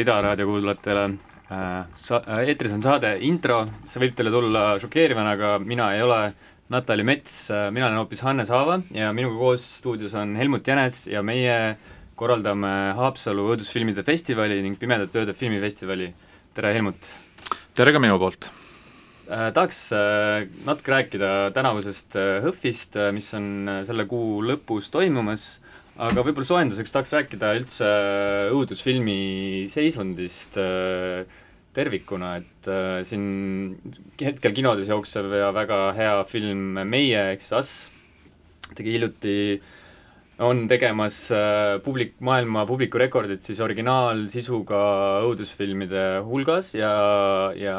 kõigile Ida raadio kuulajatele äh, sa-, äh, eetris on saade Intro, see võib teile tulla šokeerivana, aga mina ei ole Natali Mets, äh, mina olen hoopis Hannes Haava ja minuga koos stuudios on Helmut Jänes ja meie korraldame Haapsalu õudusfilmide festivali ning Pimedate ööde filmifestivali. tere, Helmut! tere ka minu poolt! Tahaks natuke rääkida tänavusest HÖFFist, mis on selle kuu lõpus toimumas aga võib-olla soojenduseks tahaks rääkida üldse äh, õudusfilmi seisundist äh, tervikuna, et äh, siin hetkel kinodes jooksev ja väga hea film Meie ehk siis Us tegi hiljuti, on tegemas publik, maailma publikurekordit siis originaalsisuga õudusfilmide hulgas ja, ja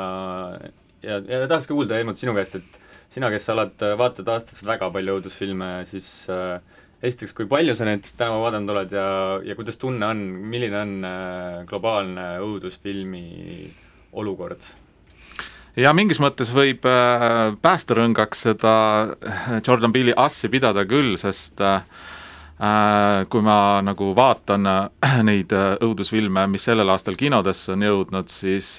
ja, ja tahaks ka kuulda, Helmut, sinu käest, et sina, kes sa oled, vaatad aastas väga palju õudusfilme, siis äh, esiteks, kui palju sa neid tänavu vaadanud oled ja, ja kuidas tunne on, milline on äh, globaalne õudusfilmi olukord? ja mingis mõttes võib äh, päästerõngaks seda äh, Jordan Peele'i assi pidada küll, sest kui ma nagu vaatan neid õudusfilme, mis sellel aastal kinodesse on jõudnud, siis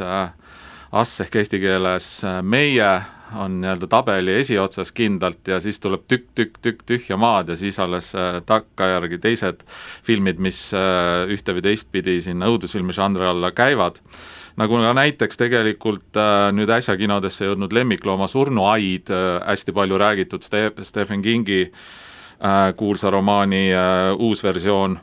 Ass ehk eesti keeles Meie on nii-öelda tabeli esiotsas kindlalt ja siis tuleb tükk, tükk, tükk tühja maad ja siis alles äh, takkajärgi teised filmid, mis äh, ühte või teistpidi sinna õudusfilmi žanri alla käivad. nagu ka näiteks tegelikult äh, nüüd äsja kinodesse jõudnud Lemmiklooma surnuaid, hästi palju räägitud Ste-, Stephen Kingi kuulsa romaani uus versioon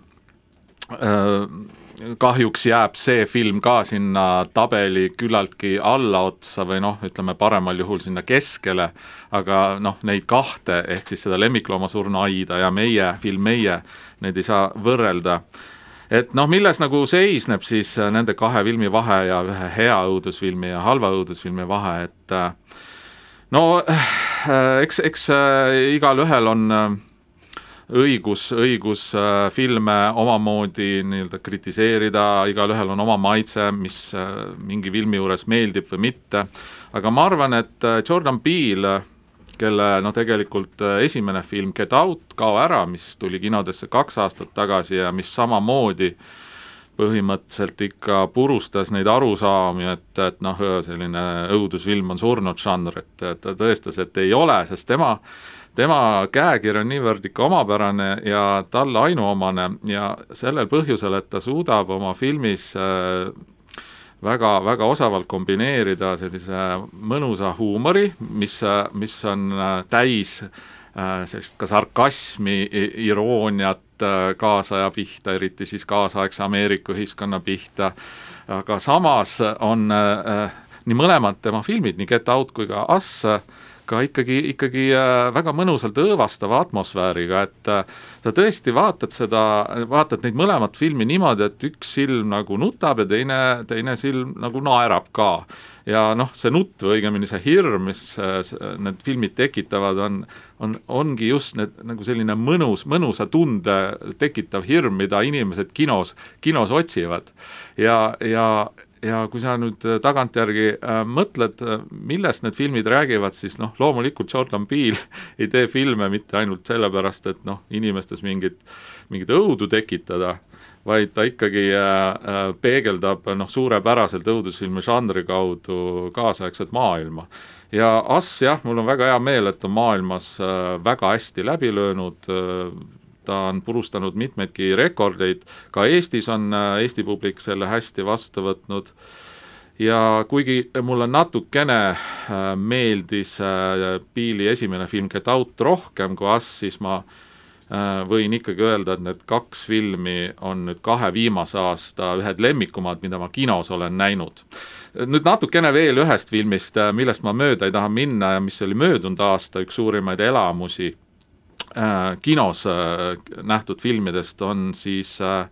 kahjuks jääb see film ka sinna tabeli küllaltki allaotsa või noh, ütleme paremal juhul sinna keskele, aga noh, neid kahte, ehk siis seda Lemmiklooma surnuaida ja meie, film Meie, neid ei saa võrrelda. Et noh, milles nagu seisneb siis nende kahe filmi vahe ja ühe hea õudusfilmi ja halva õudusfilmi vahe, et no eks, eks igalühel on õigus, õigus äh, filme omamoodi nii-öelda kritiseerida, igalühel on oma maitse, mis äh, mingi filmi juures meeldib või mitte, aga ma arvan, et äh, Jordan Peele, kelle noh, tegelikult esimene film Get Out, Kao ära, mis tuli kinodesse kaks aastat tagasi ja mis samamoodi põhimõtteliselt ikka purustas neid arusaami, et, et noh, selline õudusfilm on surnud žanr, et, ta tõestas, et ei ole, sest tema tema käekiri on niivõrd ikka omapärane ja talle ainuomane ja sellel põhjusel, et ta suudab oma filmis äh, väga, väga osavalt kombineerida sellise mõnusa huumori, mis, mis on äh, täis äh, sellist ka sarkasmi, irooniat kaasaja pihta, eriti siis kaasaegse Ameerika ühiskonna pihta, aga samas on nii mõlemad tema filmid, nii Get Out kui ka Us, ka ikkagi, ikkagi äh, väga mõnusalt õõvastava atmosfääriga, et äh, sa tõesti vaatad seda, vaatad neid mõlemat filmi niimoodi, et üks silm nagu nutab ja teine, teine silm nagu naerab ka. ja noh, see nutt või õigemini see hirm, mis äh, need filmid tekitavad, on, on, ongi just need nagu selline mõnus, mõnusa tunde tekitav hirm, mida inimesed kinos, kinos otsivad. ja, ja ja kui sa nüüd äh, tagantjärgi äh, mõtled, äh, millest need filmid räägivad, siis noh, loomulikult Jordan Peele ei tee filme mitte ainult sellepärast, et noh, inimestes mingit, mingit õudu tekitada, vaid ta ikkagi äh, äh, peegeldab noh, suurepäraselt õudusfilmi žanri kaudu kaasaegset maailma. ja Us jah, mul on väga hea meel, et on maailmas äh, väga hästi läbi löönud äh,, ta on purustanud mitmeidki rekordeid, ka Eestis on äh, Eesti publik selle hästi vastu võtnud. Ja kuigi mulle natukene äh, meeldis Peele'i äh, esimene film Get Out rohkem kui Us, siis ma võin ikkagi öelda, et need kaks filmi on nüüd kahe viimase aasta ühed lemmikumad, mida ma kinos olen näinud. nüüd natukene veel ühest filmist, millest ma mööda ei taha minna ja mis oli möödunud aasta üks suurimaid elamusi kinos äh, nähtud filmidest on siis äh,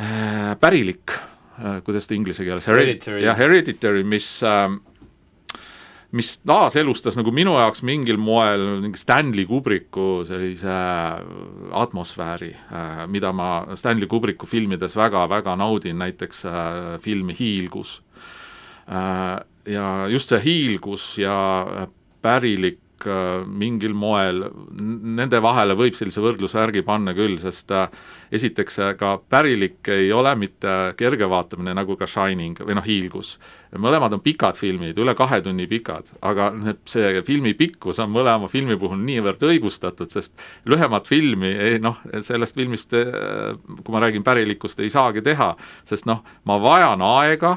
äh, pärilik äh,, kuidas ta inglise keeles, jah, Hereditary, mis äh, mis taaselustas nagu minu jaoks mingil moel mingi Stanley Kubricku sellise äh, atmosfääri äh,, mida ma Stanley Kubricku filmides väga-väga naudin, näiteks äh, filmi Hiilgus äh,. ja just see hiilgus ja pärilik äh, mingil moel, nende vahele võib sellise võrdlusvärgi panna küll, sest äh, esiteks ka Pärilik ei ole mitte kerge vaatamine, nagu ka Shining või noh, Hiilgus. mõlemad on pikad filmid, üle kahe tunni pikad, aga see filmi pikkus on mõlema filmi puhul niivõrd õigustatud, sest lühemat filmi ei noh, sellest filmist, kui ma räägin Pärilikust, ei saagi teha, sest noh, ma vajan aega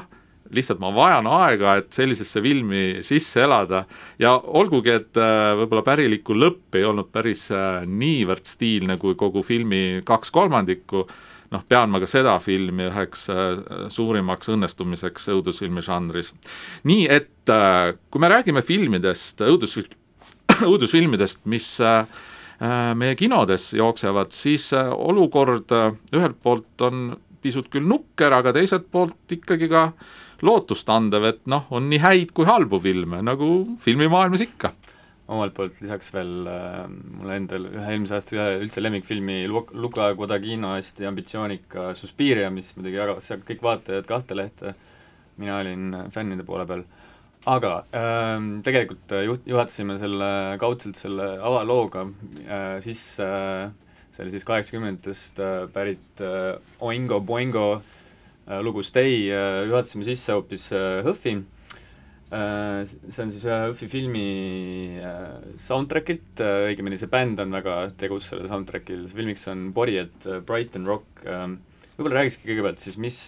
lihtsalt ma vajan aega, et sellisesse filmi sisse elada ja olgugi, et äh, võib-olla päriliku lõpp ei olnud päris äh, niivõrd stiilne kui kogu filmi kaks kolmandikku, noh, pean ma ka seda filmi üheks äh, suurimaks õnnestumiseks õudusfilmi žanris. nii et kui me räägime filmidest, õudusfilm, õudusfilmidest, mis meie kinodes jooksevad, siis olukord ühelt poolt on pisut küll nukker, aga teiselt poolt ikkagi ka lootustandev, et noh, on nii häid kui halbu filme, nagu filmimaailmas ikka. omalt poolt lisaks veel äh, mulle endal ühe eelmise aasta ühe üldse lemmikfilmi Luka Guadagnino hästi ambitsioonika Suspiria, mis muidugi jagas kõik vaatajad kahte lehte, mina olin fännide poole peal aga äh, tegelikult juht, juhatasime selle kaudselt selle avalooga äh, sisse äh, see oli siis kaheksakümnendatest äh, pärit äh, Oingo Boingo Äh, lugu Stay äh, juhatasime sisse hoopis äh, HÖFFi, see on siis ühe HÖFFi filmi soundtrackilt, õigemini see bänd on väga tegus sellel soundtrackil, see filmiks on Borijed Brighton Rock, võib-olla räägikski kõigepealt siis, mis,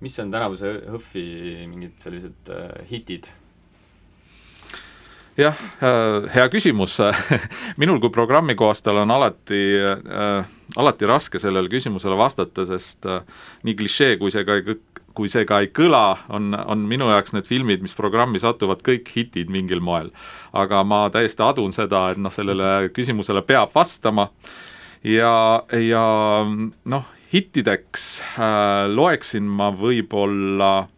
mis on tänavuse HÖFFi mingid sellised hitid? Jah, hea küsimus minul kui programmi koostajal on alati äh, alati raske sellele küsimusele vastata, sest äh, nii klišee, kui see ka ei kui see ka ei kõla, on, on minu jaoks need filmid, mis programmi satuvad, kõik hitid mingil moel. aga ma täiesti adun seda, et noh, sellele küsimusele peab vastama ja, ja noh, hittideks äh, loeksin ma võib-olla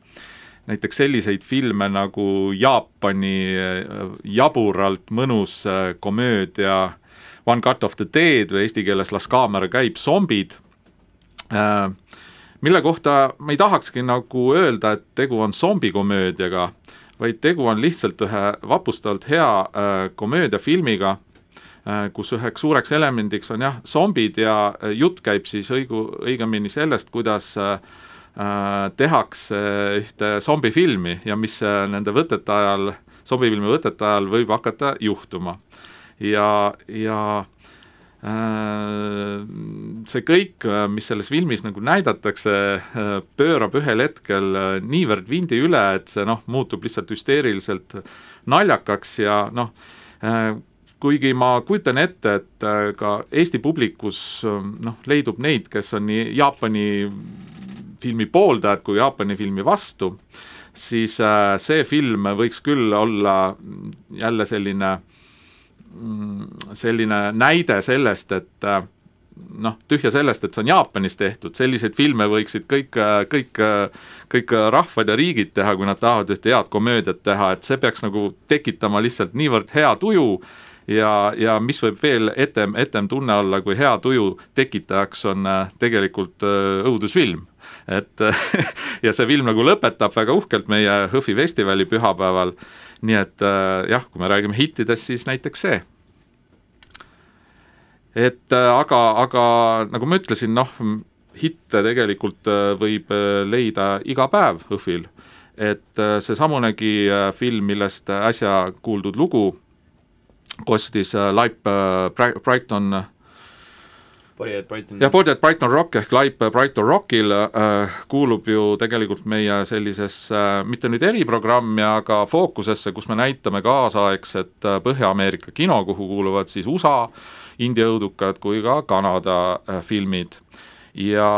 näiteks selliseid filme nagu Jaapani äh, jaburalt mõnus äh, komöödia One Cut of the Dead või eesti keeles Las kaamera käib, zombid, äh, mille kohta ma ei tahakski nagu öelda, et tegu on zombikomöödiaga, vaid tegu on lihtsalt ühe vapustavalt hea äh, komöödiafilmiga, äh, kus üheks suureks elemendiks on jah, zombid ja jutt käib siis õigu, õigemini sellest, kuidas tehakse ühte zombifilmi ja mis nende võtete ajal, zombifilmi võtete ajal võib hakata juhtuma. Ja, ja äh, see kõik, mis selles filmis nagu näidatakse, äh, pöörab ühel hetkel äh, niivõrd vindi üle, et see noh, muutub lihtsalt hüsteeriliselt naljakaks ja noh, kuigi ma kujutan ette, et ka Eesti publikus noh, leidub neid, kes on nii Jaapani filmi pooldajad kui Jaapani filmi vastu, siis see film võiks küll olla jälle selline Mm, selline näide sellest, et äh, noh, tühja sellest, et see on Jaapanis tehtud, selliseid filme võiksid kõik, kõik, kõik rahvad ja riigid teha, kui nad tahavad ühte head komöödiat teha, et see peaks nagu tekitama lihtsalt niivõrd hea tuju ja, ja mis võib veel etem, etem tunne olla, kui hea tuju tekitajaks on äh, tegelikult äh, õudusfilm et ja see film nagu lõpetab väga uhkelt meie HÖFFi festivali pühapäeval nii et äh, jah, kui me räägime hittidest, siis näiteks see. et äh, aga, aga nagu ma ütlesin, noh, hitte tegelikult äh, võib leida iga päev HÖFFil. et seesamunegi film, millest äsja kuuldud lugu kostis Laip Brighton Borijad Brighton. jah, Borijad Brighton Rock ehk Laip Brighton Rockil äh, kuulub ju tegelikult meie sellisesse äh,, mitte nüüd eriprogrammi, aga fookusesse, kus me näitame kaasaegset äh, Põhja-Ameerika kino, kuhu kuuluvad siis USA indie-õudukad kui ka Kanada äh, filmid ja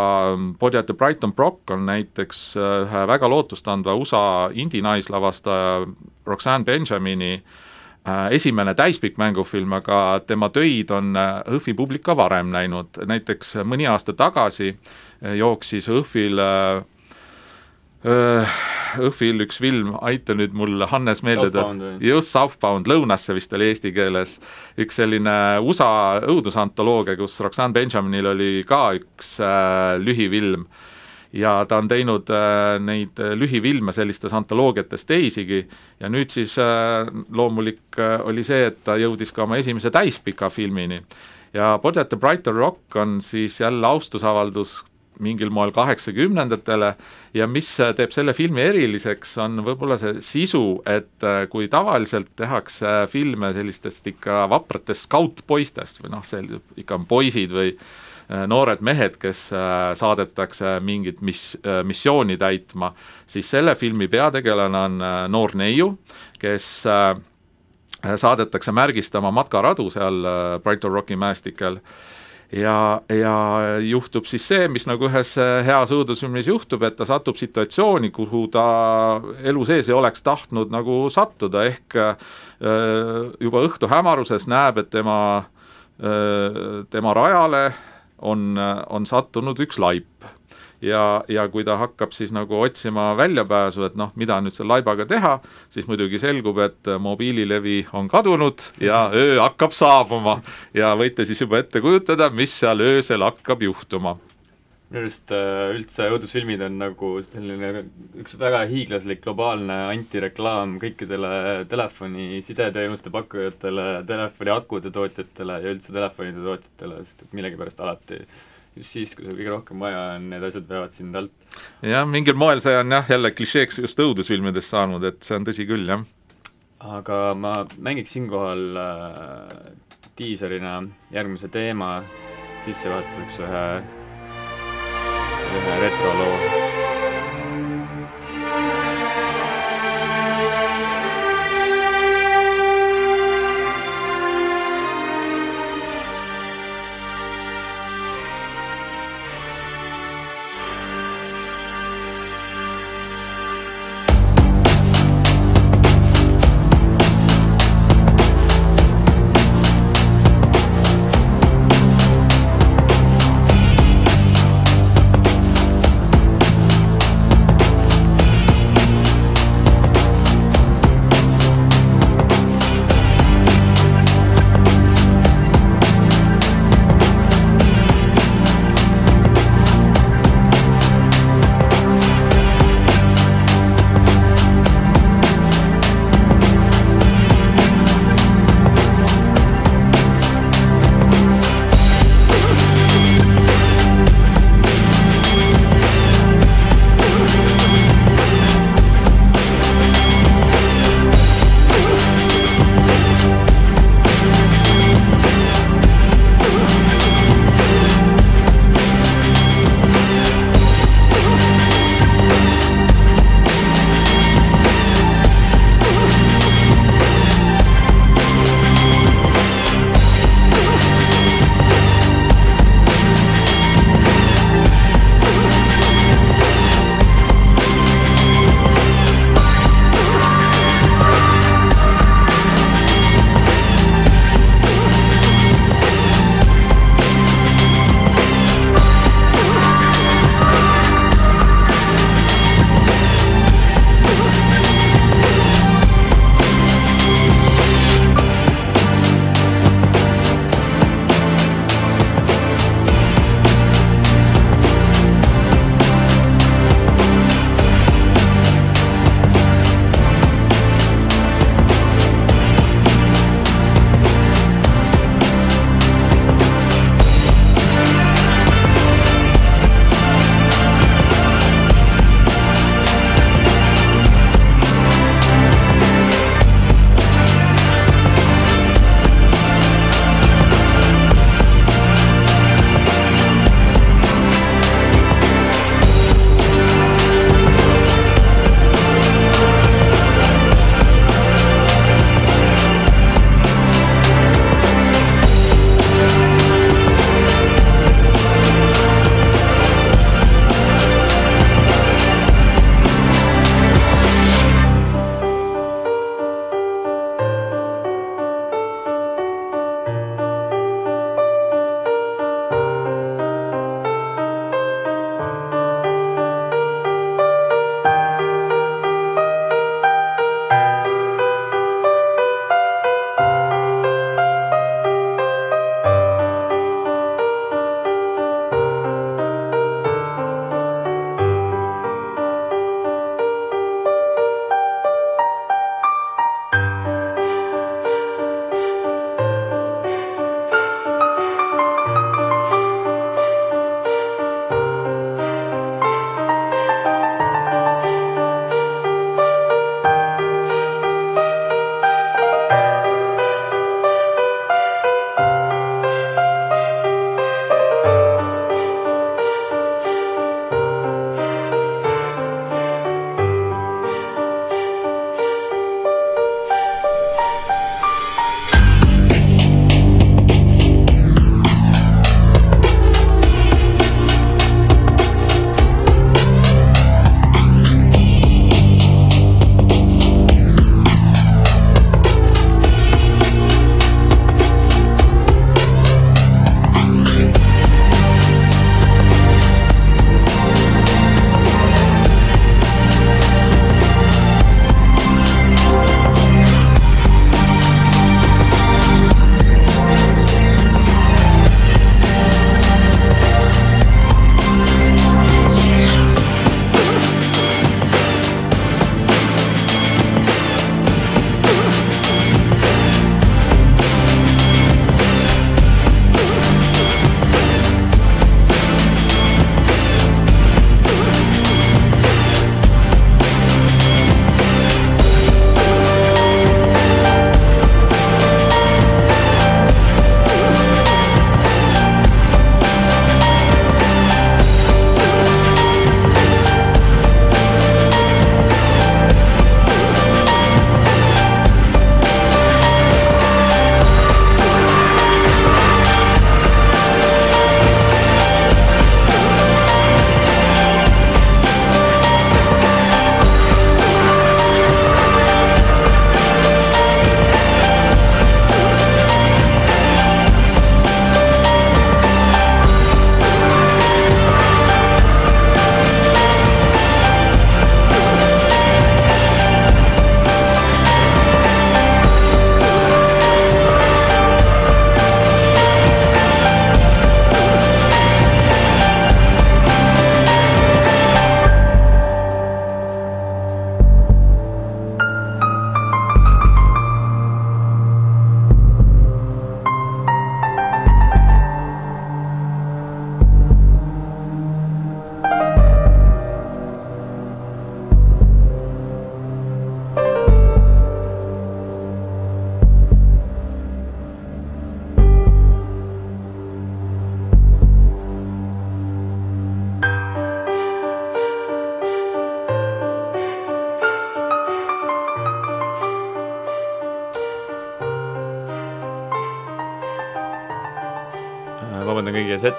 Borijad ähm, Brighton Brock on näiteks äh, ühe väga lootustandva USA indie-naislavastaja Roxanne Benjamini Äh, esimene täispikk mängufilm, aga tema töid on HÖFFi äh, publik ka varem näinud, näiteks mõni aasta tagasi äh, jooksis HÖFFil HÖFFil üks film, aita nüüd mul, Hannes, meeldida, just Southbound, Lõunasse vist oli eesti keeles, üks selline USA õudusantoloogia, kus Roxanne Benjaminil oli ka üks äh, lühifilm ja ta on teinud äh, neid äh, lühifilme sellistes antoloogiates teisigi ja nüüd siis äh, loomulik oli see, et ta jõudis ka oma esimese täispika filmini. ja Budget the Brighter Rock on siis jälle austusavaldus mingil moel kaheksakümnendatele ja mis teeb selle filmi eriliseks, on võib-olla see sisu, et kui tavaliselt tehakse filme sellistest ikka vapratest skautpoistest või noh, see ikka on poisid või noored mehed, kes saadetakse mingit mis-, missiooni täitma, siis selle filmi peategelane on noor neiu, kes saadetakse märgistama matkaradu seal Brighton Rocki mäestikel. Ja, ja juhtub siis see, mis nagu ühes heas õudusfilmis juhtub, et ta satub situatsiooni, kuhu ta elu sees ei oleks tahtnud nagu sattuda, ehk juba õhtu hämaruses näeb, et tema, tema rajale on, on sattunud üks laip. Ja, ja kui ta hakkab siis nagu otsima väljapääsu, et noh, mida nüüd selle laibaga teha, siis muidugi selgub, et mobiililevi on kadunud ja öö hakkab saabuma. Ja võite siis juba ette kujutada, mis seal öösel hakkab juhtuma minu arust äh, üldse õudusfilmid on nagu selline üks väga hiiglaslik globaalne antireklaam kõikidele telefoni sideteenuste pakkujatele, telefoni akude tootjatele ja üldse telefonide tootjatele, sest et millegipärast alati just siis, kui sul kõige rohkem vaja on, need asjad veavad sind alt. jah, mingil moel see on jah, jälle klišeeks just õudusfilmidest saanud, et see on tõsi küll, jah. aga ma mängiks siinkohal äh, diiserina järgmise teema sissejuhatuseks ühe, ühe retroloo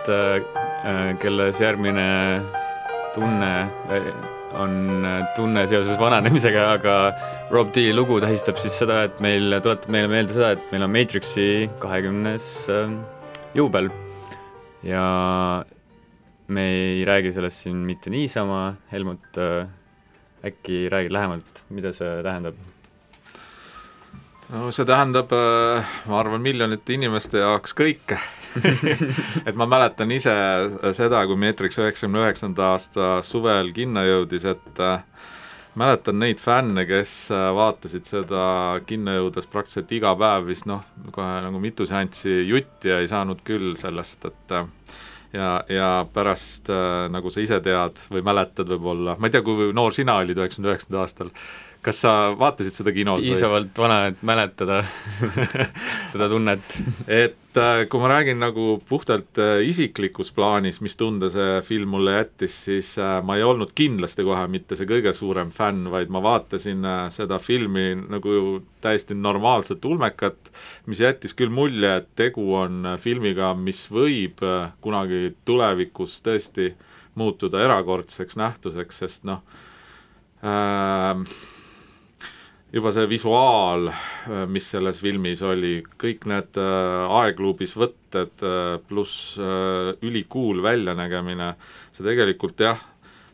kõigi ees ette, kelles järgmine tunne on tunne seoses vananemisega, aga Rob D lugu tähistab siis seda, et meil, tuletab meile meelde seda, et meil on Matrixi kahekümnes juubel. Ja me ei räägi sellest siin mitte niisama, Helmut, äkki räägid lähemalt, mida see tähendab? no see tähendab, ma arvan, miljonite inimeste jaoks kõike et ma mäletan ise seda, kui Matrix üheksakümne üheksanda aasta suvel kinno jõudis, et äh, mäletan neid fänne, kes äh, vaatasid seda kinno jõudes praktiliselt iga päev vist noh, kohe nagu mitu seanssi jutti ja ei saanud küll sellest, et äh, ja, ja pärast nagu sa ise tead või mäletad võib-olla, ma ei tea, kui noor sina olid üheksakümne üheksandal aastal, kas sa vaatasid seda kinos? piisavalt vana, et mäletada seda tunnet. et äh, kui ma räägin nagu puhtalt äh, isiklikus plaanis, mis tunde see film mulle jättis, siis äh, ma ei olnud kindlasti kohe mitte see kõige suurem fänn, vaid ma vaatasin seda filmi nagu täiesti normaalset ulmekat, mis jättis küll mulje, et tegu on filmiga, mis võib kunagi tulevikus tõesti muutuda erakordseks nähtuseks, sest noh äh,, juba see visuaal, äh, mis selles filmis oli, kõik need äh, aegluubis võtted äh, pluss ülikuul väljanägemine, see tegelikult jah,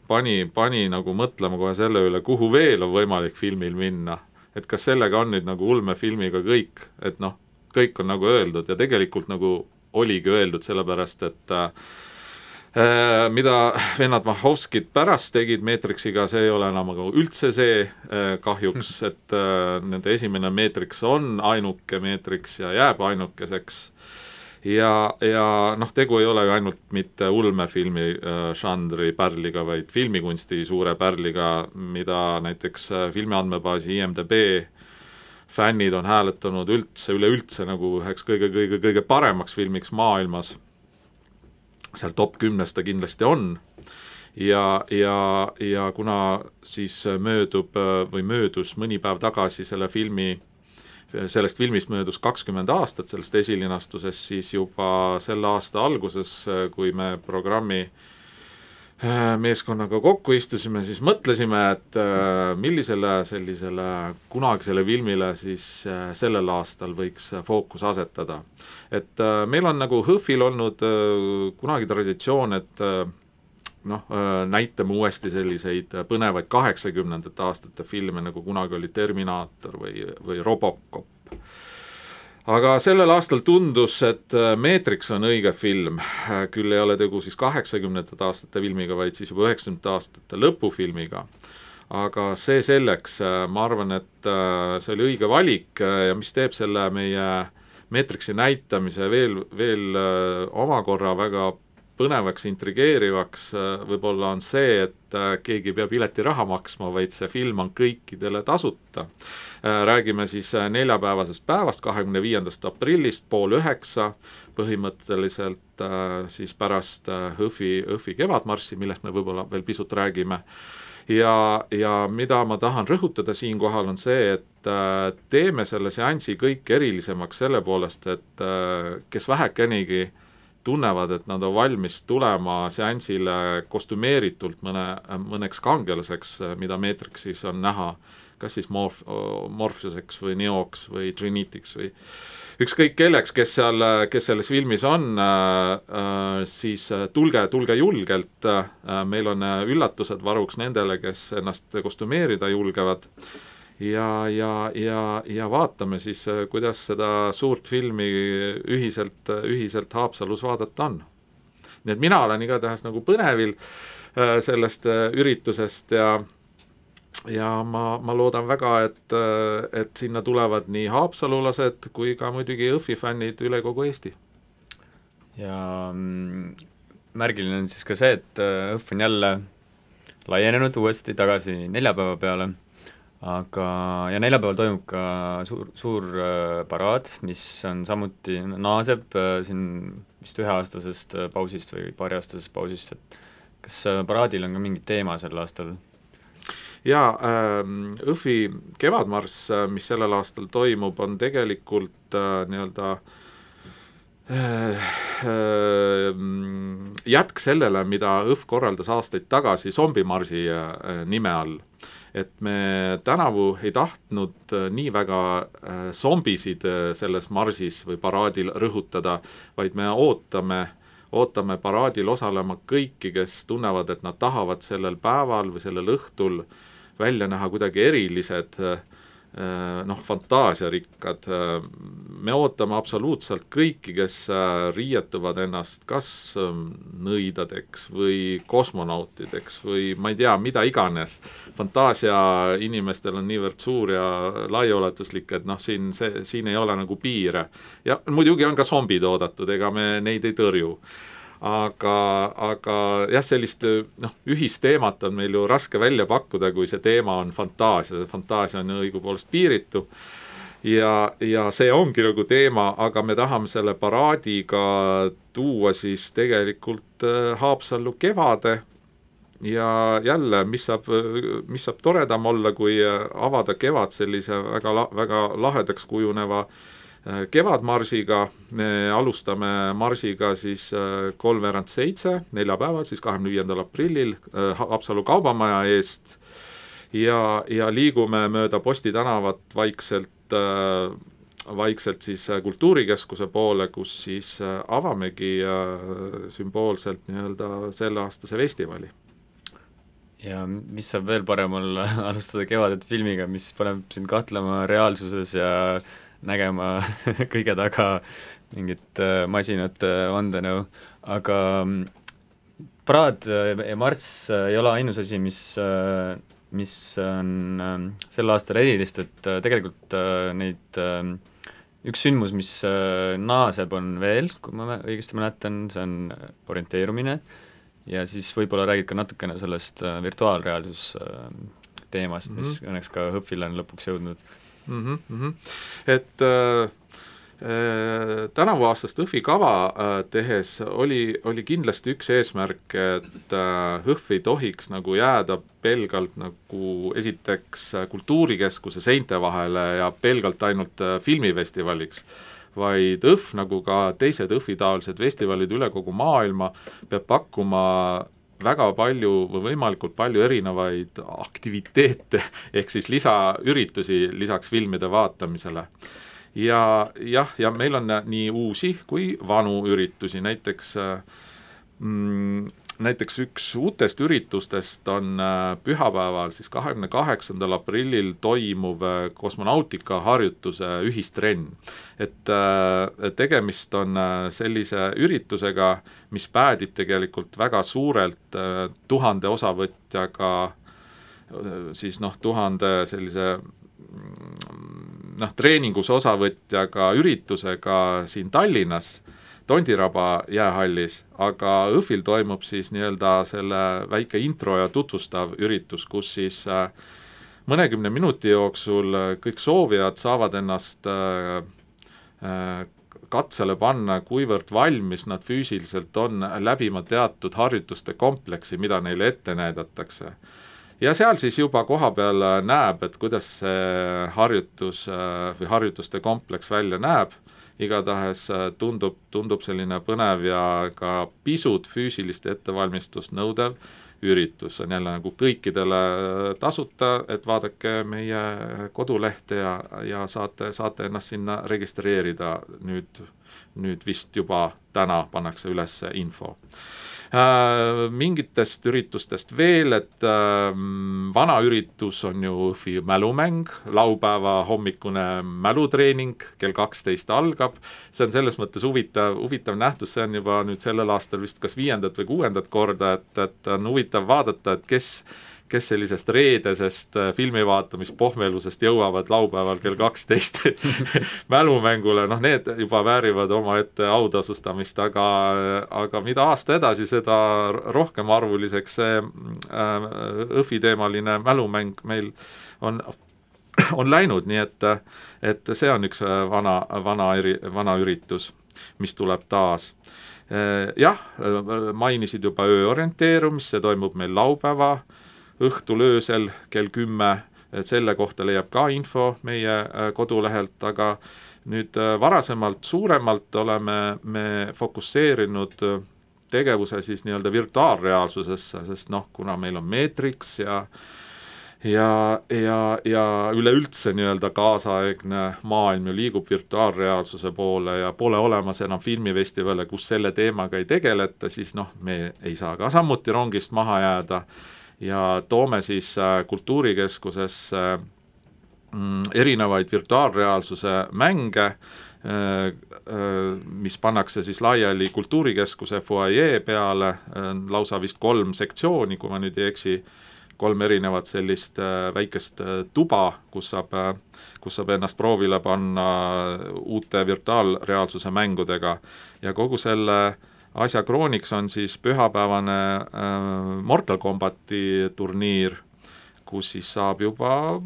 pani, pani nagu mõtlema kohe selle üle, kuhu veel on võimalik filmil minna. et kas sellega on nüüd nagu ulmefilmiga kõik, et noh, kõik on nagu öeldud ja tegelikult nagu oligi öeldud, sellepärast et äh, mida vennad Vahovskid pärast tegid Matrixiga, see ei ole enam aga üldse see äh, kahjuks, et äh, nende esimene Matrix on ainuke Matrix ja jääb ainukeseks. Ja, ja noh, tegu ei ole ju ainult mitte ulmefilmi žanri pärliga, vaid filmikunsti suure pärliga, mida näiteks filmi andmebaasi IMDB fännid on hääletanud üldse, üleüldse nagu üheks kõige-kõige-kõige paremaks filmiks maailmas seal top kümnes ta kindlasti on. Ja, ja, ja kuna siis möödub või möödus mõni päev tagasi selle filmi, sellest filmist möödus kakskümmend aastat, sellest esilinastusest, siis juba selle aasta alguses, kui me programmi meeskonnaga kokku istusime, siis mõtlesime, et millisele sellisele kunagisele filmile siis sellel aastal võiks fookus asetada et äh, meil on nagu HÖFFil olnud äh, kunagi traditsioon, et äh, noh, näitame uuesti selliseid põnevaid kaheksakümnendate aastate filme, nagu kunagi oli Terminaator või, või Robocop. Aga sellel aastal tundus, et Matrix on õige film, küll ei ole tegu siis kaheksakümnendate aastate filmiga, vaid siis juba üheksakümnendate aastate lõpufilmiga. Aga see selleks, ma arvan, et see oli õige valik ja mis teeb selle meie Matrixi näitamise veel, veel äh, omakorra väga põnevaks, intrigeerivaks äh, võib-olla on see, et äh, keegi ei pea piletiraha maksma, vaid see film on kõikidele tasuta. räägime siis neljapäevasest päevast, kahekümne viiendast aprillist, pool üheksa, põhimõtteliselt siis pärast HÖFFi, HÖFFi kevadmarssi, millest me võib-olla veel pisut räägime ja, ja mida ma tahan rõhutada siinkohal, on see, et äh, teeme selle seansi kõik erilisemaks selle poolest, et äh, kes vähekenegi tunnevad, et nad on valmis tulema seansile kostümeeritult mõne, mõneks kangelaseks, mida Matrixis on näha, kas siis Morph-, Morpheuseks või Neoks või Trinitiks või ükskõik kelleks, kes seal, kes selles filmis on, siis tulge, tulge julgelt, meil on üllatused varuks nendele, kes ennast kostümeerida julgevad ja, ja, ja, ja vaatame siis, kuidas seda suurt filmi ühiselt, ühiselt Haapsalus vaadata on. nii et mina olen igatahes nagu põnevil sellest üritusest ja ja ma, ma loodan väga, et, et sinna tulevad nii haapsalulased kui ka muidugi Jõhvi fännid üle kogu Eesti. ja mm, märgiline on siis ka see, et Jõhv on jälle laienenud uuesti tagasi neljapäeva peale, aga, ja neljapäeval toimub ka suur, suur äh, paraad, mis on samuti, naaseb äh, siin vist üheaastasest äh, pausist või paariaastasest pausist, et kas paraadil on ka mingi teema sel aastal? jaa äh,, Õhvi kevadmarss, mis sellel aastal toimub, on tegelikult nii-öelda äh, äh, jätk sellele, mida õhv korraldas aastaid tagasi zombimarsi nime all et me tänavu ei tahtnud äh, nii väga äh, zombisid äh, selles marsis või paraadil rõhutada, vaid me ootame, ootame paraadil osalema kõiki, kes tunnevad, et nad tahavad sellel päeval või sellel õhtul välja näha kuidagi erilised Äh, noh, fantaasiarikkad, äh, me ootame absoluutselt kõiki, kes äh, riietuvad ennast kas ähm, nõidadeks või kosmonautideks või ma ei tea, mida iganes. fantaasia inimestel on niivõrd suur ja laiaulatuslik, et noh, siin see, siin ei ole nagu piire. ja muidugi on ka zombid oodatud, ega me neid ei tõrju aga, aga jah, sellist noh, ühisteemat on meil ju raske välja pakkuda, kui see teema on fantaasia, fantaasia on õigupoolest piiritu. Ja, ja see ongi nagu teema, aga me tahame selle paraadiga tuua siis tegelikult äh, Haapsallu kevade. Ja jälle, mis saab, mis saab toredam olla, kui avada kevad sellise väga, väga lahedaks kujuneva äh, Äh, kevadmarsiga, me alustame marsiga siis äh, kolmveerand seitse, neljapäeval, siis kahekümne viiendal aprillil äh, Haapsalu kaubamaja eest. Ja, ja liigume mööda Posti tänavat vaikselt vaikselt siis Kultuurikeskuse poole, kus siis avamegi sümboolselt nii-öelda selleaastase festivali. Ja mis saab veel parem olla, alustada Kevadet filmiga, mis paneb sind kahtlema reaalsuses ja nägema kõige taga mingit äh, masinate vandenõu, aga mm, paraad äh, ja marss äh, ei ole ainus asi, mis, mis on sel aastal erilist, et tegelikult neid üks sündmus, mis naaseb, on veel, kui ma õigesti mäletan, see on orienteerumine. Ja siis võib-olla räägid ka natukene sellest virtuaalreaalsus teemast, mis mm -hmm. õnneks ka HÖFFile on lõpuks jõudnud mm. -hmm. et äh, äh, tänavuaastast HÖFFi kava äh, tehes oli, oli kindlasti üks eesmärk, et äh, HÖFF ei tohiks nagu jääda pelgalt nagu esiteks Kultuurikeskuse seinte vahele ja pelgalt ainult äh, filmifestivaliks vaid õhv, nagu ka teised õhvitaolised festivalid üle kogu maailma, peab pakkuma väga palju või võimalikult palju erinevaid aktiviteete, ehk siis lisaüritusi lisaks filmide vaatamisele. ja jah, ja meil on nii uusi kui vanu üritusi, näiteks mm, näiteks üks uutest üritustest on äh, pühapäeval, siis kahekümne kaheksandal aprillil toimuv äh, kosmonautika harjutuse ühistrenn. et äh, tegemist on sellise üritusega, mis päädib tegelikult väga suurelt tuhande osavõtjaga, siis noh, tuhande sellise mm, noh, treeningus osavõtjaga üritusega siin Tallinnas Tondiraba jäähallis, aga õhvil toimub siis nii-öelda selle väike intro ja tutvustav üritus, kus siis äh, mõnekümne minuti jooksul äh, kõik soovijad saavad ennast äh, katsele panna, kuivõrd valmis nad füüsiliselt on läbima teatud harjutuste kompleksi, mida neile ette näidatakse. ja seal siis juba kohapeal näeb, et kuidas see harjutus või harjutuste kompleks välja näeb igatahes äh, tundub, tundub selline põnev ja ka pisut füüsilist ettevalmistust nõudev üritus, on jälle nagu kõikidele äh, tasuta, et vaadake meie kodulehte ja, ja saate, saate ennast sinna registreerida, nüüd, nüüd vist juba täna pannakse üles info mingitest üritustest veel, et äh, vana üritus on ju Jõhvi mälumäng, laupäeva hommikune mälutreening kell kaksteist algab, see on selles mõttes huvitav, huvitav nähtus, see on juba nüüd sellel aastal vist kas viiendat või kuuendat korda, et, et on huvitav vaadata, et kes kes sellisest reedesest äh, filmivaatamispohmelusest jõuavad laupäeval kell kaksteist mälumängule, noh need juba väärivad omaette autasustamist, aga, aga mida aasta edasi, seda rohkem arvuliseks see äh, õhviteemaline mälumäng meil on on läinud, nii et, et see on üks äh, vana, vana vana üritus, mis tuleb taas. jah, mainisid juba öö orienteerumist, see toimub meil laupäeva õhtul öösel kell kümme, et selle kohta leiab ka info meie äh, kodulehelt, aga nüüd äh, varasemalt suuremalt oleme me fokusseerinud äh, tegevuse siis nii-öelda virtuaalreaalsusesse, sest noh, kuna meil on Matrix ja ja, ja, ja üleüldse nii-öelda kaasaegne maailm ju liigub virtuaalreaalsuse poole ja pole olemas enam filmifestivale, kus selle teemaga ei tegeleta, siis noh, me ei saa ka samuti rongist maha jääda ja toome siis äh, kultuurikeskusesse mm, erinevaid virtuaalreaalsuse mänge, äh, äh, mis pannakse siis laiali kultuurikeskuse fuajee peale, lausa vist kolm sektsiooni, kui ma nüüd ei eksi, kolm erinevat sellist väikest tuba, kus saab, kus saab ennast proovile panna uute virtuaalreaalsuse mängudega. Ja kogu selle äh, asja krooniks on siis pühapäevane äh, Mortal Combati turniir, kus siis saab juba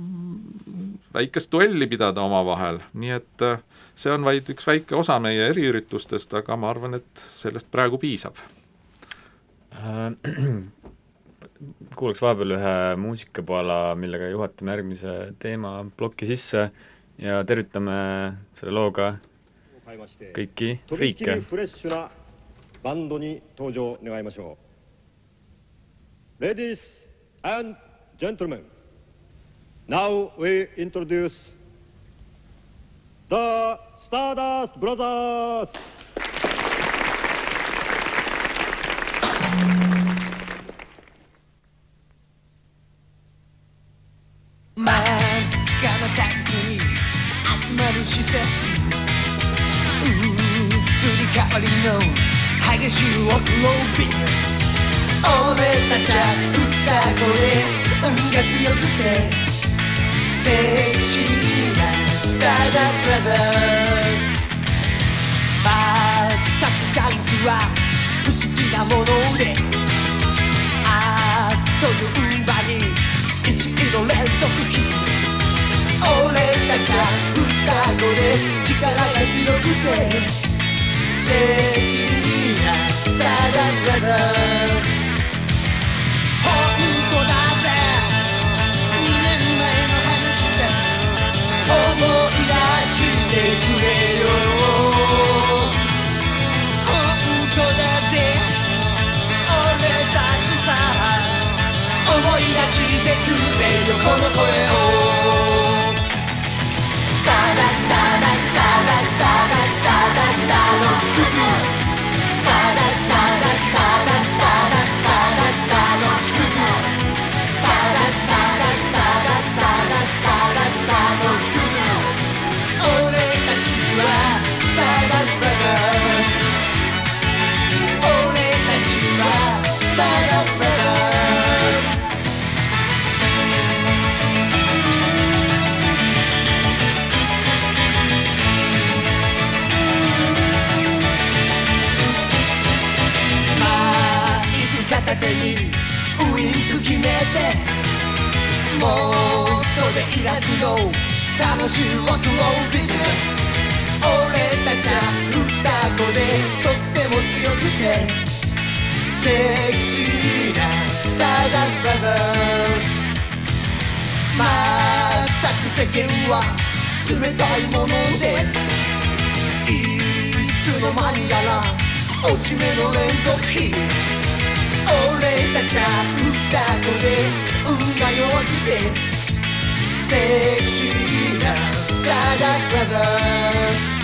väikest duelli pidada omavahel, nii et äh, see on vaid üks väike osa meie eriüritustest, aga ma arvan, et sellest praegu piisab. Äh, kuulaks vahepeal ühe muusikapala, millega juhatame järgmise teema ploki sisse ja tervitame selle looga kõiki friike. バンドに登場願いましょう。Ladies and gentlemen, now we introduce the Stardust Brothers! 真っり変わりの激しいワークロービース俺たちは歌声運が強くてセクシーなスターダスブラザーズたくチャンスは不思議なものであっという間に一気の連続ヒット俺たちは歌声力が強くて says you ほだだだぜ2年前の話さ思い出してくれよ本当だぜ俺たちさ思い出してくれよこの声をスターダスターダスターダスターダスターダスター決めてもっとでいらずの楽しいワクワクビジネス。俺たちは歌子でとっても強くてセクシーなスターダスブラザーズ。まったく世間は冷たいものでいつの間にやら落ち目の連続ヒット。べたちゃ歌子で運が弱くてセクシーなスターダスブラザーズ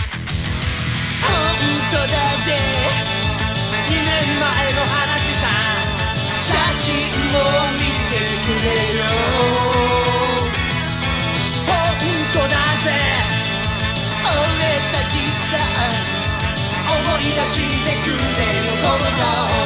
本当だぜ。2年前の話さ。写真を見てくれよ。本当だぜ。俺たちさ。思い出してくれよ。この顔。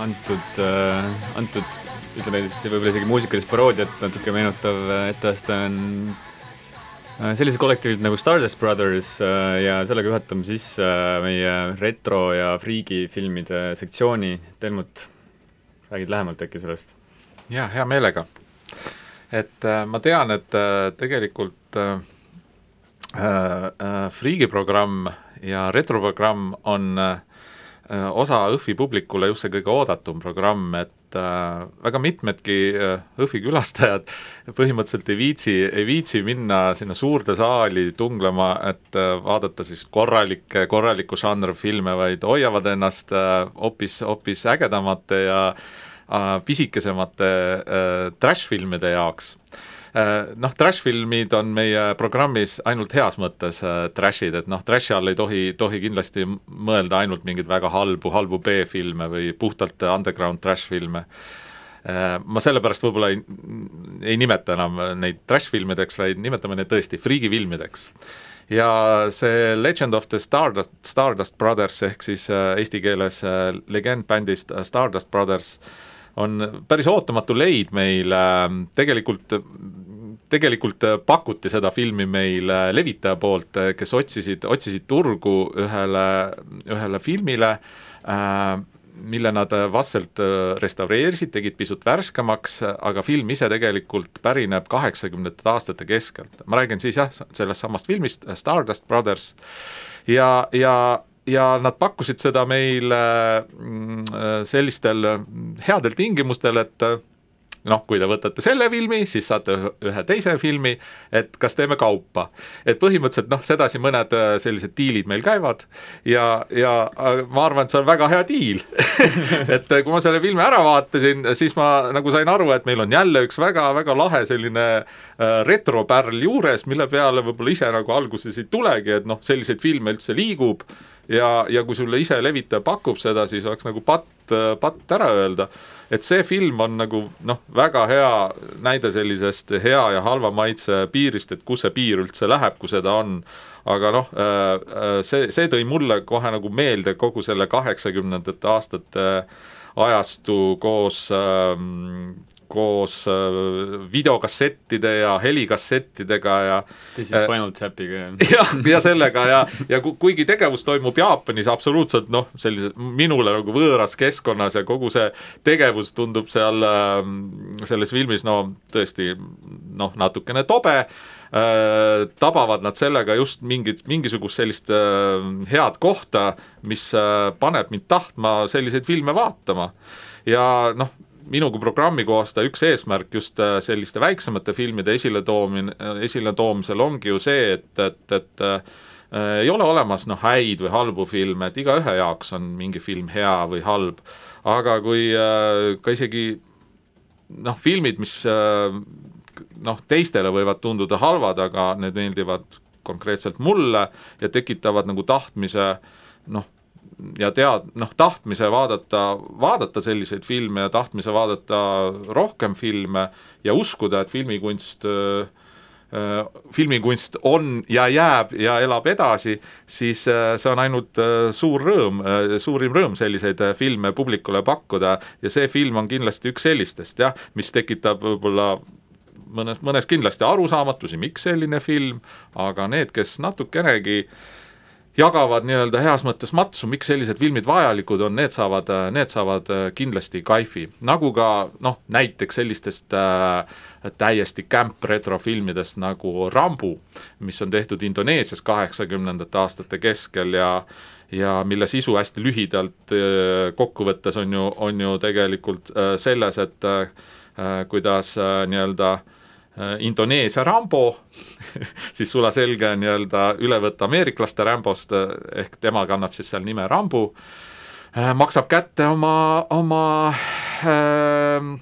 antud, äh, antud ütleme siis võib-olla isegi muusikalist paroodiat natuke meenutav etteaste on Äh, sellised kollektiivid nagu Stardust Brothers äh, ja sellega juhatame sisse äh, meie retro ja friigi filmide sektsiooni. Helmut, räägid lähemalt äkki sellest? jaa, hea meelega. et ma tean, et tegelikult äh, äh, friigi programm ja retroprogramm on äh, osa Õhvi publikule just see kõige oodatum programm, et äh, väga mitmedki äh, Õhvi külastajad põhimõtteliselt ei viitsi, ei viitsi minna sinna suurde saali tunglema, et äh, vaadata siis korralikke, korralikku žanrfilme, vaid hoiavad ennast äh, hoopis, hoopis ägedamate ja äh, pisikesemate äh, trash-filmide jaoks. Äh, noh, trash-filmid on meie programmis ainult heas mõttes äh, trash'id, et noh, trash'i all ei tohi, tohi kindlasti mõelda ainult mingeid väga halbu, halbu B-filme või puhtalt underground trash-filme äh, ma sellepärast võib-olla ei, ei nimeta enam neid trash-filmideks, vaid nimetame neid tõesti friigifilmideks. ja see Legend of the Stardust, Stardust Brothers ehk siis eesti keeles legend bändist Stardust Brothers on päris ootamatu leid meil, tegelikult tegelikult pakuti seda filmi meil levitaja poolt, kes otsisid, otsisid turgu ühele, ühele filmile äh,, mille nad vastselt restaureerisid, tegid pisut värskemaks, aga film ise tegelikult pärineb kaheksakümnendate aastate keskelt. ma räägin siis jah, sellest samast filmist, Stardust Brothers, ja, ja ja nad pakkusid seda meile mm, sellistel headel tingimustel, et noh, kui te võtate selle filmi, siis saate ühe teise filmi, et kas teeme kaupa. et põhimõtteliselt noh, sedasi mõned äh, sellised diilid meil käivad ja, ja äh, ma arvan, et see on väga hea diil et äh, kui ma selle filmi ära vaatasin, siis ma nagu sain aru, et meil on jälle üks väga-väga lahe selline retropärl juures, mille peale võib-olla ise nagu alguses ei tulegi, et noh, selliseid filme üldse liigub ja, ja kui sulle ise levitaja pakub seda, siis oleks nagu patt, patt ära öelda. et see film on nagu noh, väga hea näide sellisest hea ja halva maitse piirist, et kus see piir üldse läheb, kui seda on. aga noh, äh, äh, see, see tõi mulle kohe nagu meelde kogu selle kaheksakümnendate aastate ajastu koos ähm, koos äh, videokassettide ja helikassettidega ja This is Spinal Tapiga. jah, ja sellega ja, ja kuigi tegevus toimub Jaapanis absoluutselt noh, sellise minule nagu võõras keskkonnas ja kogu see tegevus tundub seal äh, selles filmis no tõesti noh, natukene tobe äh,, tabavad nad sellega just mingit, mingisugust sellist äh, head kohta, mis äh, paneb mind tahtma selliseid filme vaatama ja noh, minu kui programmi koostaja üks eesmärk just äh, selliste väiksemate filmide esiletoomine, esiletoomisel ongi ju see, et, et, et äh, ei ole olemas noh, häid või halbu filme, et igaühe jaoks on mingi film hea või halb, aga kui äh, ka isegi noh, filmid, mis äh, noh, teistele võivad tunduda halvad, aga need meeldivad konkreetselt mulle ja tekitavad nagu tahtmise noh, ja tead, noh, tahtmise vaadata, vaadata selliseid filme ja tahtmise vaadata rohkem filme ja uskuda, et filmikunst äh, filmikunst on ja jääb ja elab edasi, siis äh, see on ainult äh, suur rõõm, suurim rõõm selliseid filme publikule pakkuda ja see film on kindlasti üks sellistest jah, mis tekitab võib-olla mõnes, mõnes kindlasti arusaamatusi, miks selline film, aga need, kes natukenegi äh, jagavad nii-öelda heas mõttes matsu, miks sellised filmid vajalikud on, need saavad, need saavad äh, kindlasti kaifi. nagu ka noh, näiteks sellistest äh, täiesti camp retrofilmidest nagu Rambu, mis on tehtud Indoneesias kaheksakümnendate aastate keskel ja ja mille sisu hästi lühidalt äh, kokku võttes on ju, on ju tegelikult äh, selles, et äh, kuidas äh, nii-öelda äh, Äh, Indoneesia Rambo. Siis sulaselge nii-öelda ülevõtt ameeriklaste Rambost, äh, ehk tema kannab siis seal nime Rambo, äh, maksab kätte oma, oma ähm,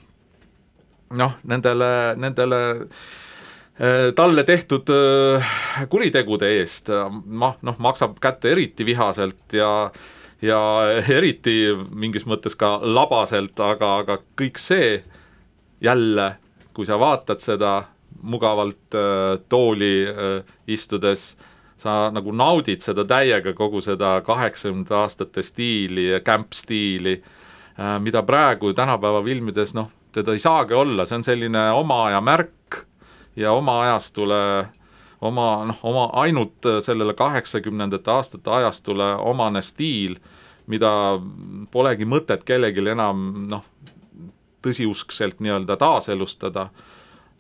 noh, nendele, nendele talle tehtud kuritegude eest, noh, noh, maksab kätte eriti vihaselt ja ja eriti mingis mõttes ka labaselt, aga, aga kõik see jälle kui sa vaatad seda mugavalt äh, tooli äh, istudes, sa nagu naudid seda täiega, kogu seda kaheksakümnendate aastate stiili ja camp-stiili äh,, mida praegu tänapäeva filmides noh, teda ei saagi olla, see on selline oma aja märk ja oma ajastule oma noh, oma ainult sellele kaheksakümnendate aastate ajastule omane stiil, mida polegi mõtet kellelgi enam noh, tõsiuskselt nii-öelda taaselustada,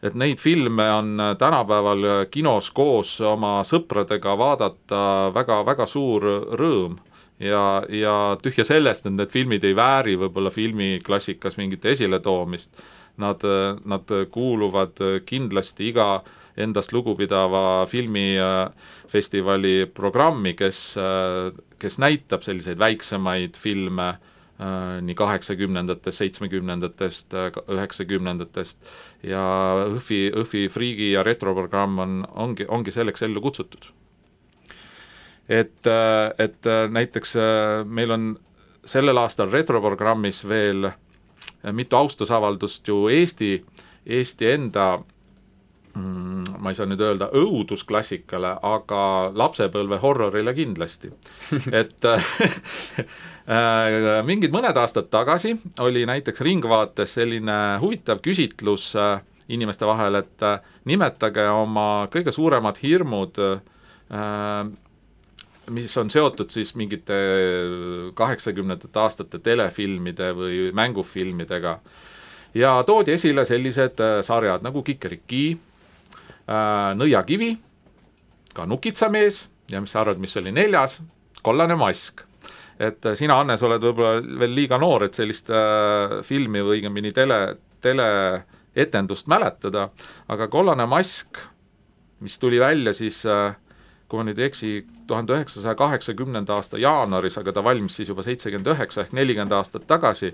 et neid filme on tänapäeval kinos koos oma sõpradega vaadata väga-väga suur rõõm. Ja, ja tühja sellest, et need filmid ei vääri võib-olla filmiklassikas mingit esiletoomist, nad, nad kuuluvad kindlasti iga endast lugupidava filmifestivali programmi, kes, kes näitab selliseid väiksemaid filme nii kaheksakümnendatest, seitsmekümnendatest, üheksakümnendatest. Ja Õhvi, Õhvi Friigi ja retroprogramm on, ongi, ongi selleks ellu kutsutud. Et, äh, et äh, näiteks äh, meil on sellel aastal retroprogrammis veel mitu austusavaldust ju Eesti, Eesti enda ma ei saa nüüd öelda õudusklassikale, aga lapsepõlve horrorile kindlasti et mingid mõned aastad tagasi oli näiteks Ringvaates selline huvitav küsitlus inimeste vahel, et nimetage oma kõige suuremad hirmud mis on seotud siis mingite kaheksakümnendate aastate telefilmide või mängufilmidega. ja toodi esile sellised äh, sarjad nagu Kikeriki äh,, Nõiakivi, ka Nukitsamees ja mis sa arvad, mis oli neljas? kollane mask. et äh, sina, Hannes, oled võib-olla veel liiga noor, et sellist äh, filmi või õigemini tele, teleetendust mäletada, aga kollane mask, mis tuli välja siis äh, kui ma nüüd ei eksi, tuhande üheksasaja kaheksakümnenda aasta jaanuaris, aga ta valmis siis juba seitsekümmend üheksa ehk nelikümmend aastat tagasi,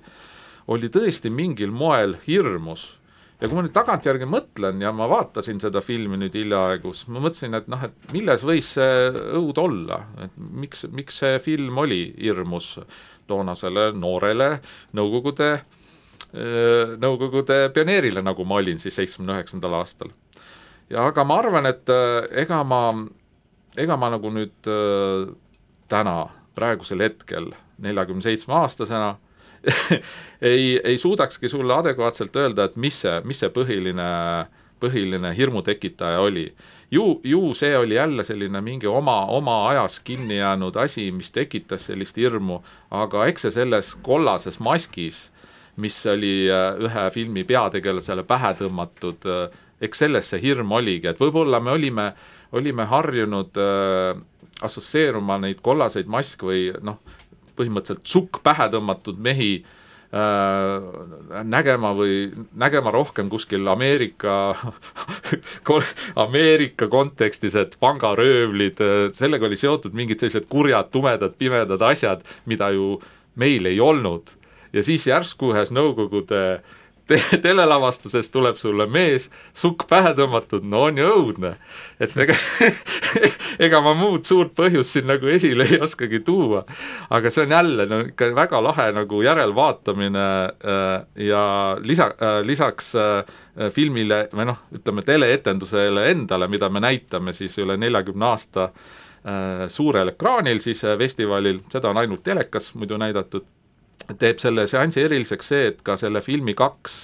oli tõesti mingil moel hirmus. Ja kui ma nüüd tagantjärgi mõtlen ja ma vaatasin seda filmi nüüd hiljaaegu, siis ma mõtlesin, et noh, et milles võis see õud olla, et miks, miks see film oli hirmus toonasele noorele Nõukogude Nõukogude pioneerile, nagu ma olin siis seitsmekümne üheksandal aastal. ja aga ma arvan, et ega ma ega ma nagu nüüd äh, täna, praegusel hetkel, neljakümne seitsme aastasena ei, ei suudakski sulle adekvaatselt öelda, et mis see, mis see põhiline, põhiline hirmu tekitaja oli. ju, ju see oli jälle selline mingi oma, oma ajas kinni jäänud asi, mis tekitas sellist hirmu, aga eks see selles kollases maskis, mis oli äh, ühe filmi peategelasele pähe tõmmatud, äh, eks selles see hirm oligi, et võib-olla me olime olime harjunud äh, assotsieeruma neid kollaseid maske või noh, põhimõtteliselt sukk pähe tõmmatud mehi äh, nägema või nägema rohkem kuskil Ameerika Ameerika kontekstis, et pangaröövlid, äh, sellega oli seotud mingid sellised kurjad, tumedad, pimedad asjad, mida ju meil ei olnud. ja siis järsku ühes Nõukogude äh, te telelavastuses tuleb sulle mees, sukk pähe tõmmatud, no on ju õudne. et ega ega ma muud suurt põhjust siin nagu esile ei oskagi tuua. aga see on jälle no ikka väga lahe nagu järelvaatamine äh, ja lisa äh,, lisaks äh, filmile või noh, ütleme teleetendusele endale, mida me näitame siis üle neljakümne aasta suurel ekraanil siis festivalil, seda on ainult telekas muidu näidatud teeb selle seansi eriliseks see, et ka selle filmi kaks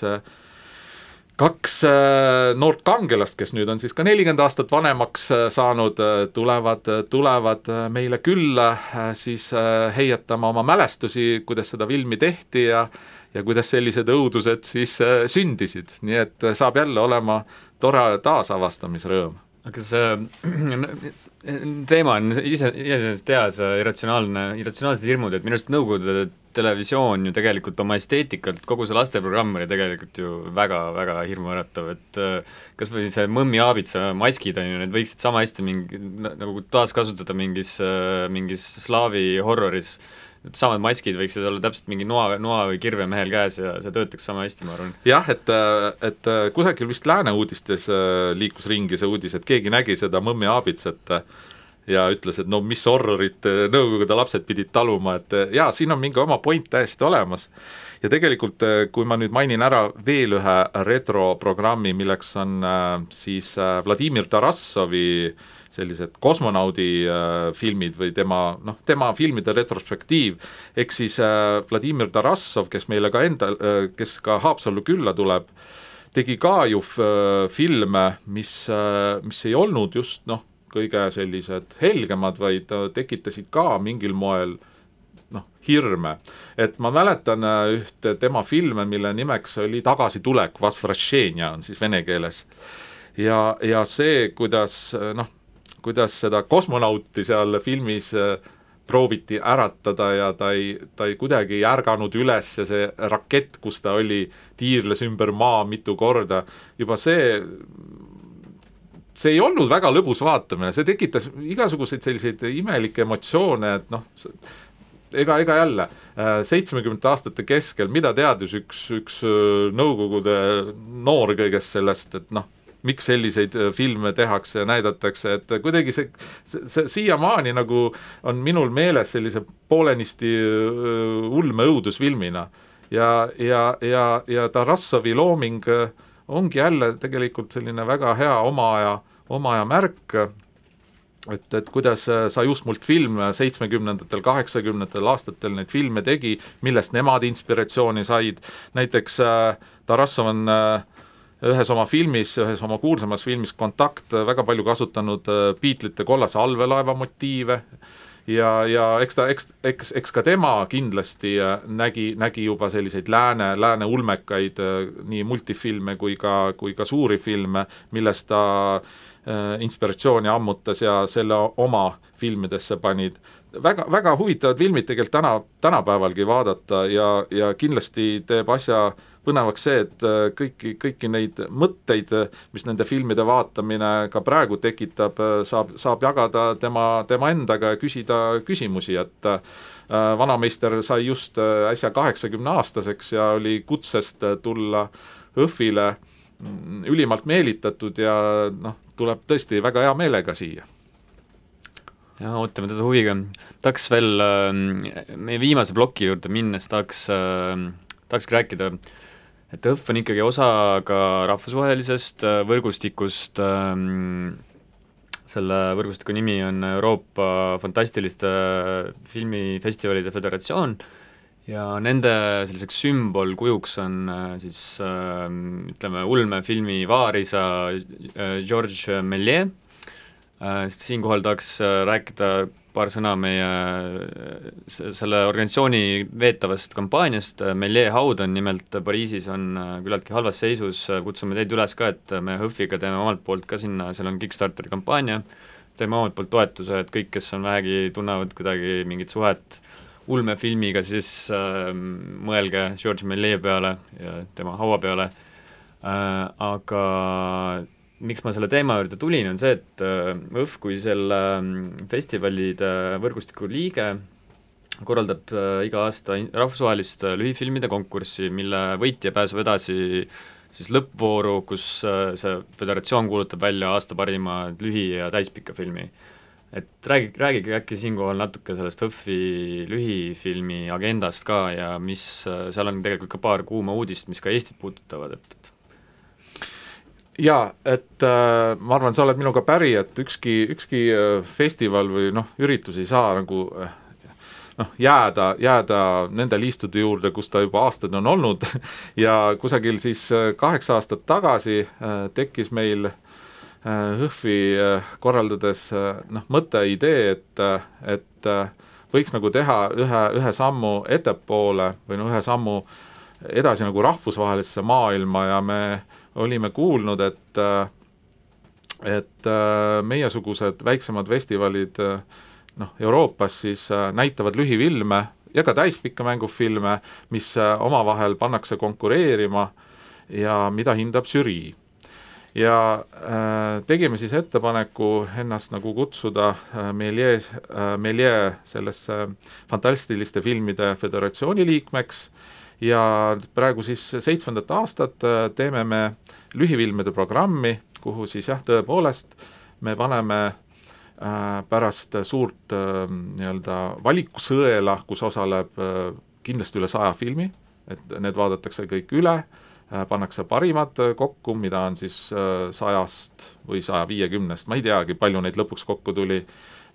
kaks äh, noort kangelast, kes nüüd on siis ka nelikümmend aastat vanemaks äh, saanud, äh, tulevad, tulevad meile külla siis heietama oma mälestusi, kuidas seda filmi tehti ja ja kuidas sellised õudused siis sündisid, nii et saab jälle olema tore taasavastamisrõõm. aga see teema on ise, iseenesest hea, see irratsionaalne, irratsionaalsed hirmud, et minu arust Nõukogude televisioon ju tegelikult oma esteetikalt, kogu see lasteprogramm oli tegelikult ju väga-väga hirmuäratav, et äh, kas või see Mõmmi Aabitsa maskid on ju, need võiksid sama hästi mingi, nagu taaskasutada mingis, äh, mingis slaavi horroris, samad maskid võiksid olla täpselt mingi noa, noa või kirve mehel käes ja see töötaks sama hästi, ma arvan. jah, et, et kusagil vist Lääne uudistes äh, liikus ringi see uudis, et keegi nägi seda Mõmmi Aabitsat ja ütles, et no mis horrorit Nõukogude lapsed pidid taluma, et jaa, siin on mingi oma point täiesti olemas. ja tegelikult, kui ma nüüd mainin ära veel ühe retroprogrammi, milleks on siis Vladimir Tarassovi sellised kosmonaudi filmid või tema noh, tema filmide retrospektiiv, ehk siis Vladimir Tarassov, kes meile ka enda, kes ka Haapsallu külla tuleb, tegi ka ju filme, mis, mis ei olnud just noh, kõige sellised helgemad, vaid tekitasid ka mingil moel noh, hirme. et ma mäletan ühte tema filme, mille nimeks oli Tagasitulek, on siis vene keeles. ja, ja see, kuidas noh, kuidas seda kosmonauti seal filmis prooviti äratada ja ta ei, ta ei kuidagi ei ärganud üles ja see rakett, kus ta oli, tiirles ümber maa mitu korda, juba see see ei olnud väga lõbus vaatamine, see tekitas igasuguseid selliseid imelikke emotsioone, et noh, ega, ega jälle seitsmekümnendate aastate keskel, mida teadis üks, üks Nõukogude noor kõigest sellest, et noh miks selliseid äh, filme tehakse ja näidatakse, et kuidagi see, see, see siiamaani nagu on minul meeles sellise poolenisti äh, ulme õudusfilmina. ja, ja, ja, ja Tarassovi looming äh, ongi jälle tegelikult selline väga hea oma aja, oma aja märk, et, et kuidas sa just multfilm seitsmekümnendatel, kaheksakümnendatel aastatel neid filme tegi, millest nemad inspiratsiooni said, näiteks Tarassov on äh, ühes oma filmis, ühes oma kuulsamas filmis Kontakt väga palju kasutanud Beatlesite äh, kollase allveelaeva motiive. Ja, ja eks ta, eks, eks, eks ka tema kindlasti äh, nägi, nägi juba selliseid lääne, lääne ulmekaid äh, nii multifilme kui ka, kui ka suuri filme, millest ta inspiratsiooni ammutas ja selle oma filmidesse panid. Väga, väga huvitavad filmid tegelikult täna, tänapäevalgi vaadata ja, ja kindlasti teeb asja äh, põnevaks see, et äh, kõiki, kõiki neid mõtteid, mis nende filmide vaatamine ka praegu tekitab, äh, saab, saab jagada tema, tema endaga ja küsida küsimusi, et äh, vanameister sai just äsja kaheksakümne aastaseks ja oli kutsest tulla Õhvile mm, ülimalt meelitatud ja noh, tuleb tõesti väga hea meelega siia jah, ootame teda huviga. tahaks veel äh, meie viimase ploki juurde minnes tahaks äh,, tahakski rääkida äh, et ÕF on ikkagi osa ka rahvusvahelisest äh, võrgustikust, ähm, selle võrgustiku nimi on Euroopa Fantastiliste Filmifestivalide Föderatsioon ja nende selliseks sümbolkujuks on äh, siis ähm, ütleme, ulmefilmi vaarisa äh, George Méliès, siinkohal tahaks rääkida paar sõna meie selle organisatsiooni veetavast kampaaniast, Melee haud on nimelt Pariisis, on küllaltki halvas seisus, kutsume teid üles ka, et me HÖFFiga teeme omalt poolt ka sinna, seal on Kickstarteri kampaania, teeme omalt poolt toetuse, et kõik, kes on vähegi, tunnevad kuidagi mingit suhet ulmefilmiga, siis äh, mõelge George Melee peale ja tema haua peale. Äh,, aga miks ma selle teema juurde tulin, on see, et äh, kui selle mm, festivalide võrgustiku liige korraldab äh, iga aasta rahvusvahelist äh, lühifilmide konkurssi, mille võitja pääseb edasi siis lõppvooru, kus see föderatsioon kuulutab välja aasta parima lühi- ja täispika filmi. et räägi, räägige äkki siinkohal natuke sellest HÖFFi lühifilmi agendast ka ja mis, seal on tegelikult ka paar kuuma uudist, mis ka Eestit puudutavad, et, jaa, et äh, ma arvan, sa oled minuga päri, et ükski, ükski äh, festival või noh, üritus ei saa nagu äh, noh, jääda, jääda nende liistude juurde, kus ta juba aastaid on olnud. Ja kusagil siis äh, kaheksa aastat tagasi äh, tekkis meil HÖFFi äh, korraldades noh, mõte, idee, et, et võiks nagu teha ühe, ühe sammu ettepoole või no ühe sammu edasi nagu rahvusvahelisse maailma ja me olime kuulnud, et et äh, meiesugused väiksemad festivalid äh, noh, Euroopas siis äh, näitavad lühifilme ja ka täispikka mängufilme, mis omavahel pannakse konkureerima ja mida hindab žürii. ja äh, tegime siis ettepaneku ennast nagu kutsuda äh, Melie äh,, Melie sellesse fantastiliste filmide föderatsiooni liikmeks ja praegu siis seitsmendat aastat äh, teeme me lühifilmide programmi, kuhu siis jah, tõepoolest me paneme äh, pärast suurt äh, nii-öelda valikusõela, kus osaleb kindlasti üle saja filmi, et need vaadatakse kõik üle, pannakse parimad kokku, mida on siis sajast või saja viiekümnest, ma ei teagi, palju neid lõpuks kokku tuli,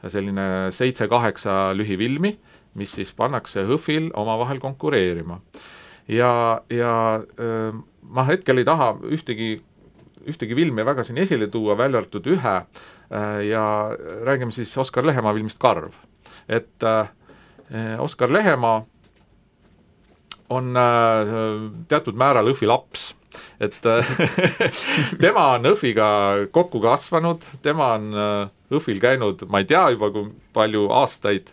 selline seitse-kaheksa lühifilmi, mis siis pannakse HÖFFil omavahel konkureerima ja, ja ma hetkel ei taha ühtegi, ühtegi filmi väga siin esile tuua, välja arvatud ühe ja räägime siis Oskar Lehemaa filmist Karv. et Oskar Lehemaa on teatud määral Õhvi laps et tema on Õhviga kokku kasvanud, tema on Õhvil käinud, ma ei tea juba kui palju aastaid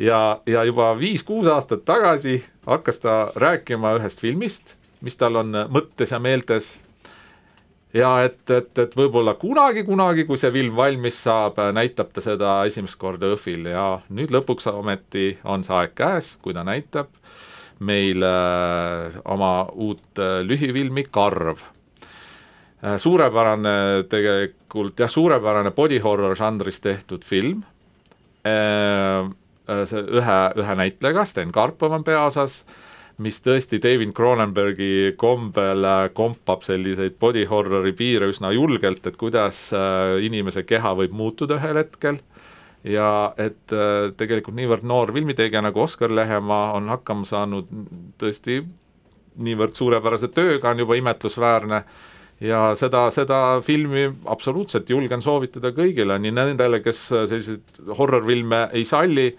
ja, ja juba viis-kuus aastat tagasi hakkas ta rääkima ühest filmist, mis tal on mõttes ja meeltes. ja et, et, et võib-olla kunagi, kunagi, kui see film valmis saab, näitab ta seda esimest korda Õhvil ja nüüd lõpuks ometi on see aeg käes, kui ta näitab meil äh, oma uut äh, lühifilmi Karv äh,. suurepärane tegelikult jah, suurepärane body horror žanris tehtud film äh, Äh, see ühe, ühe näitlejaga, Sten Karpov on peaosas, mis tõesti David Cronenbergi kombel äh, kompab selliseid body horror'i piire üsna julgelt, et kuidas äh, inimese keha võib muutuda ühel hetkel. Ja et tegelikult niivõrd noor filmitegija nagu Oskar Lehemaa on hakkama saanud tõesti niivõrd suurepärase tööga, on juba imetlusväärne. Ja seda, seda filmi absoluutselt julgen soovitada kõigile, nii nendele, kes selliseid horror-filme ei salli,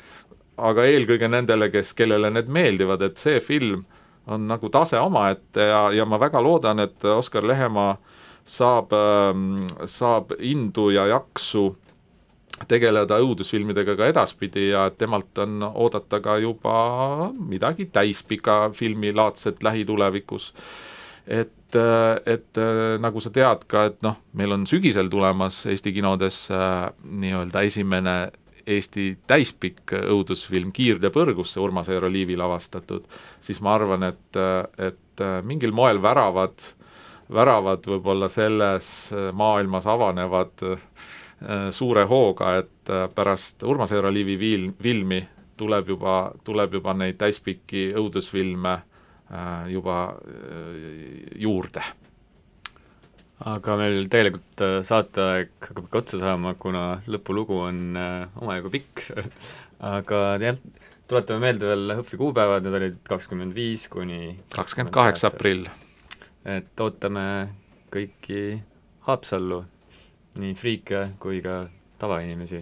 aga eelkõige nendele, kes, kellele need meeldivad, et see film on nagu tase omaette ja, ja ma väga loodan, et Oskar Lehemaa saab, ähm, saab indu ja jaksu tegeleda õudusfilmidega ka edaspidi ja temalt on oodata ka juba midagi täispika filmi laadset lähitulevikus. et, et nagu sa tead ka, et noh, meil on sügisel tulemas Eesti kinodes äh, nii-öelda esimene Eesti täispikk õudusfilm Kiirde põrgusse, Urmas Eero Liivi lavastatud, siis ma arvan, et, et mingil moel väravad, väravad võib-olla selles maailmas avanevad äh, suure hooga, et pärast Urmas Eero Liivi film, filmi tuleb juba, tuleb juba neid täispikki õudusfilme äh, juba äh, juurde aga meil tegelikult äh, saateaeg hakkab ikka otsa saama, kuna lõpulugu on äh, omajagu pikk. Aga jah, tuletame meelde veel HÖFFi kuupäevad, need olid kakskümmend viis kuni kakskümmend kaheksa aprill. et ootame kõiki Haapsallu, nii friike kui ka tavainimesi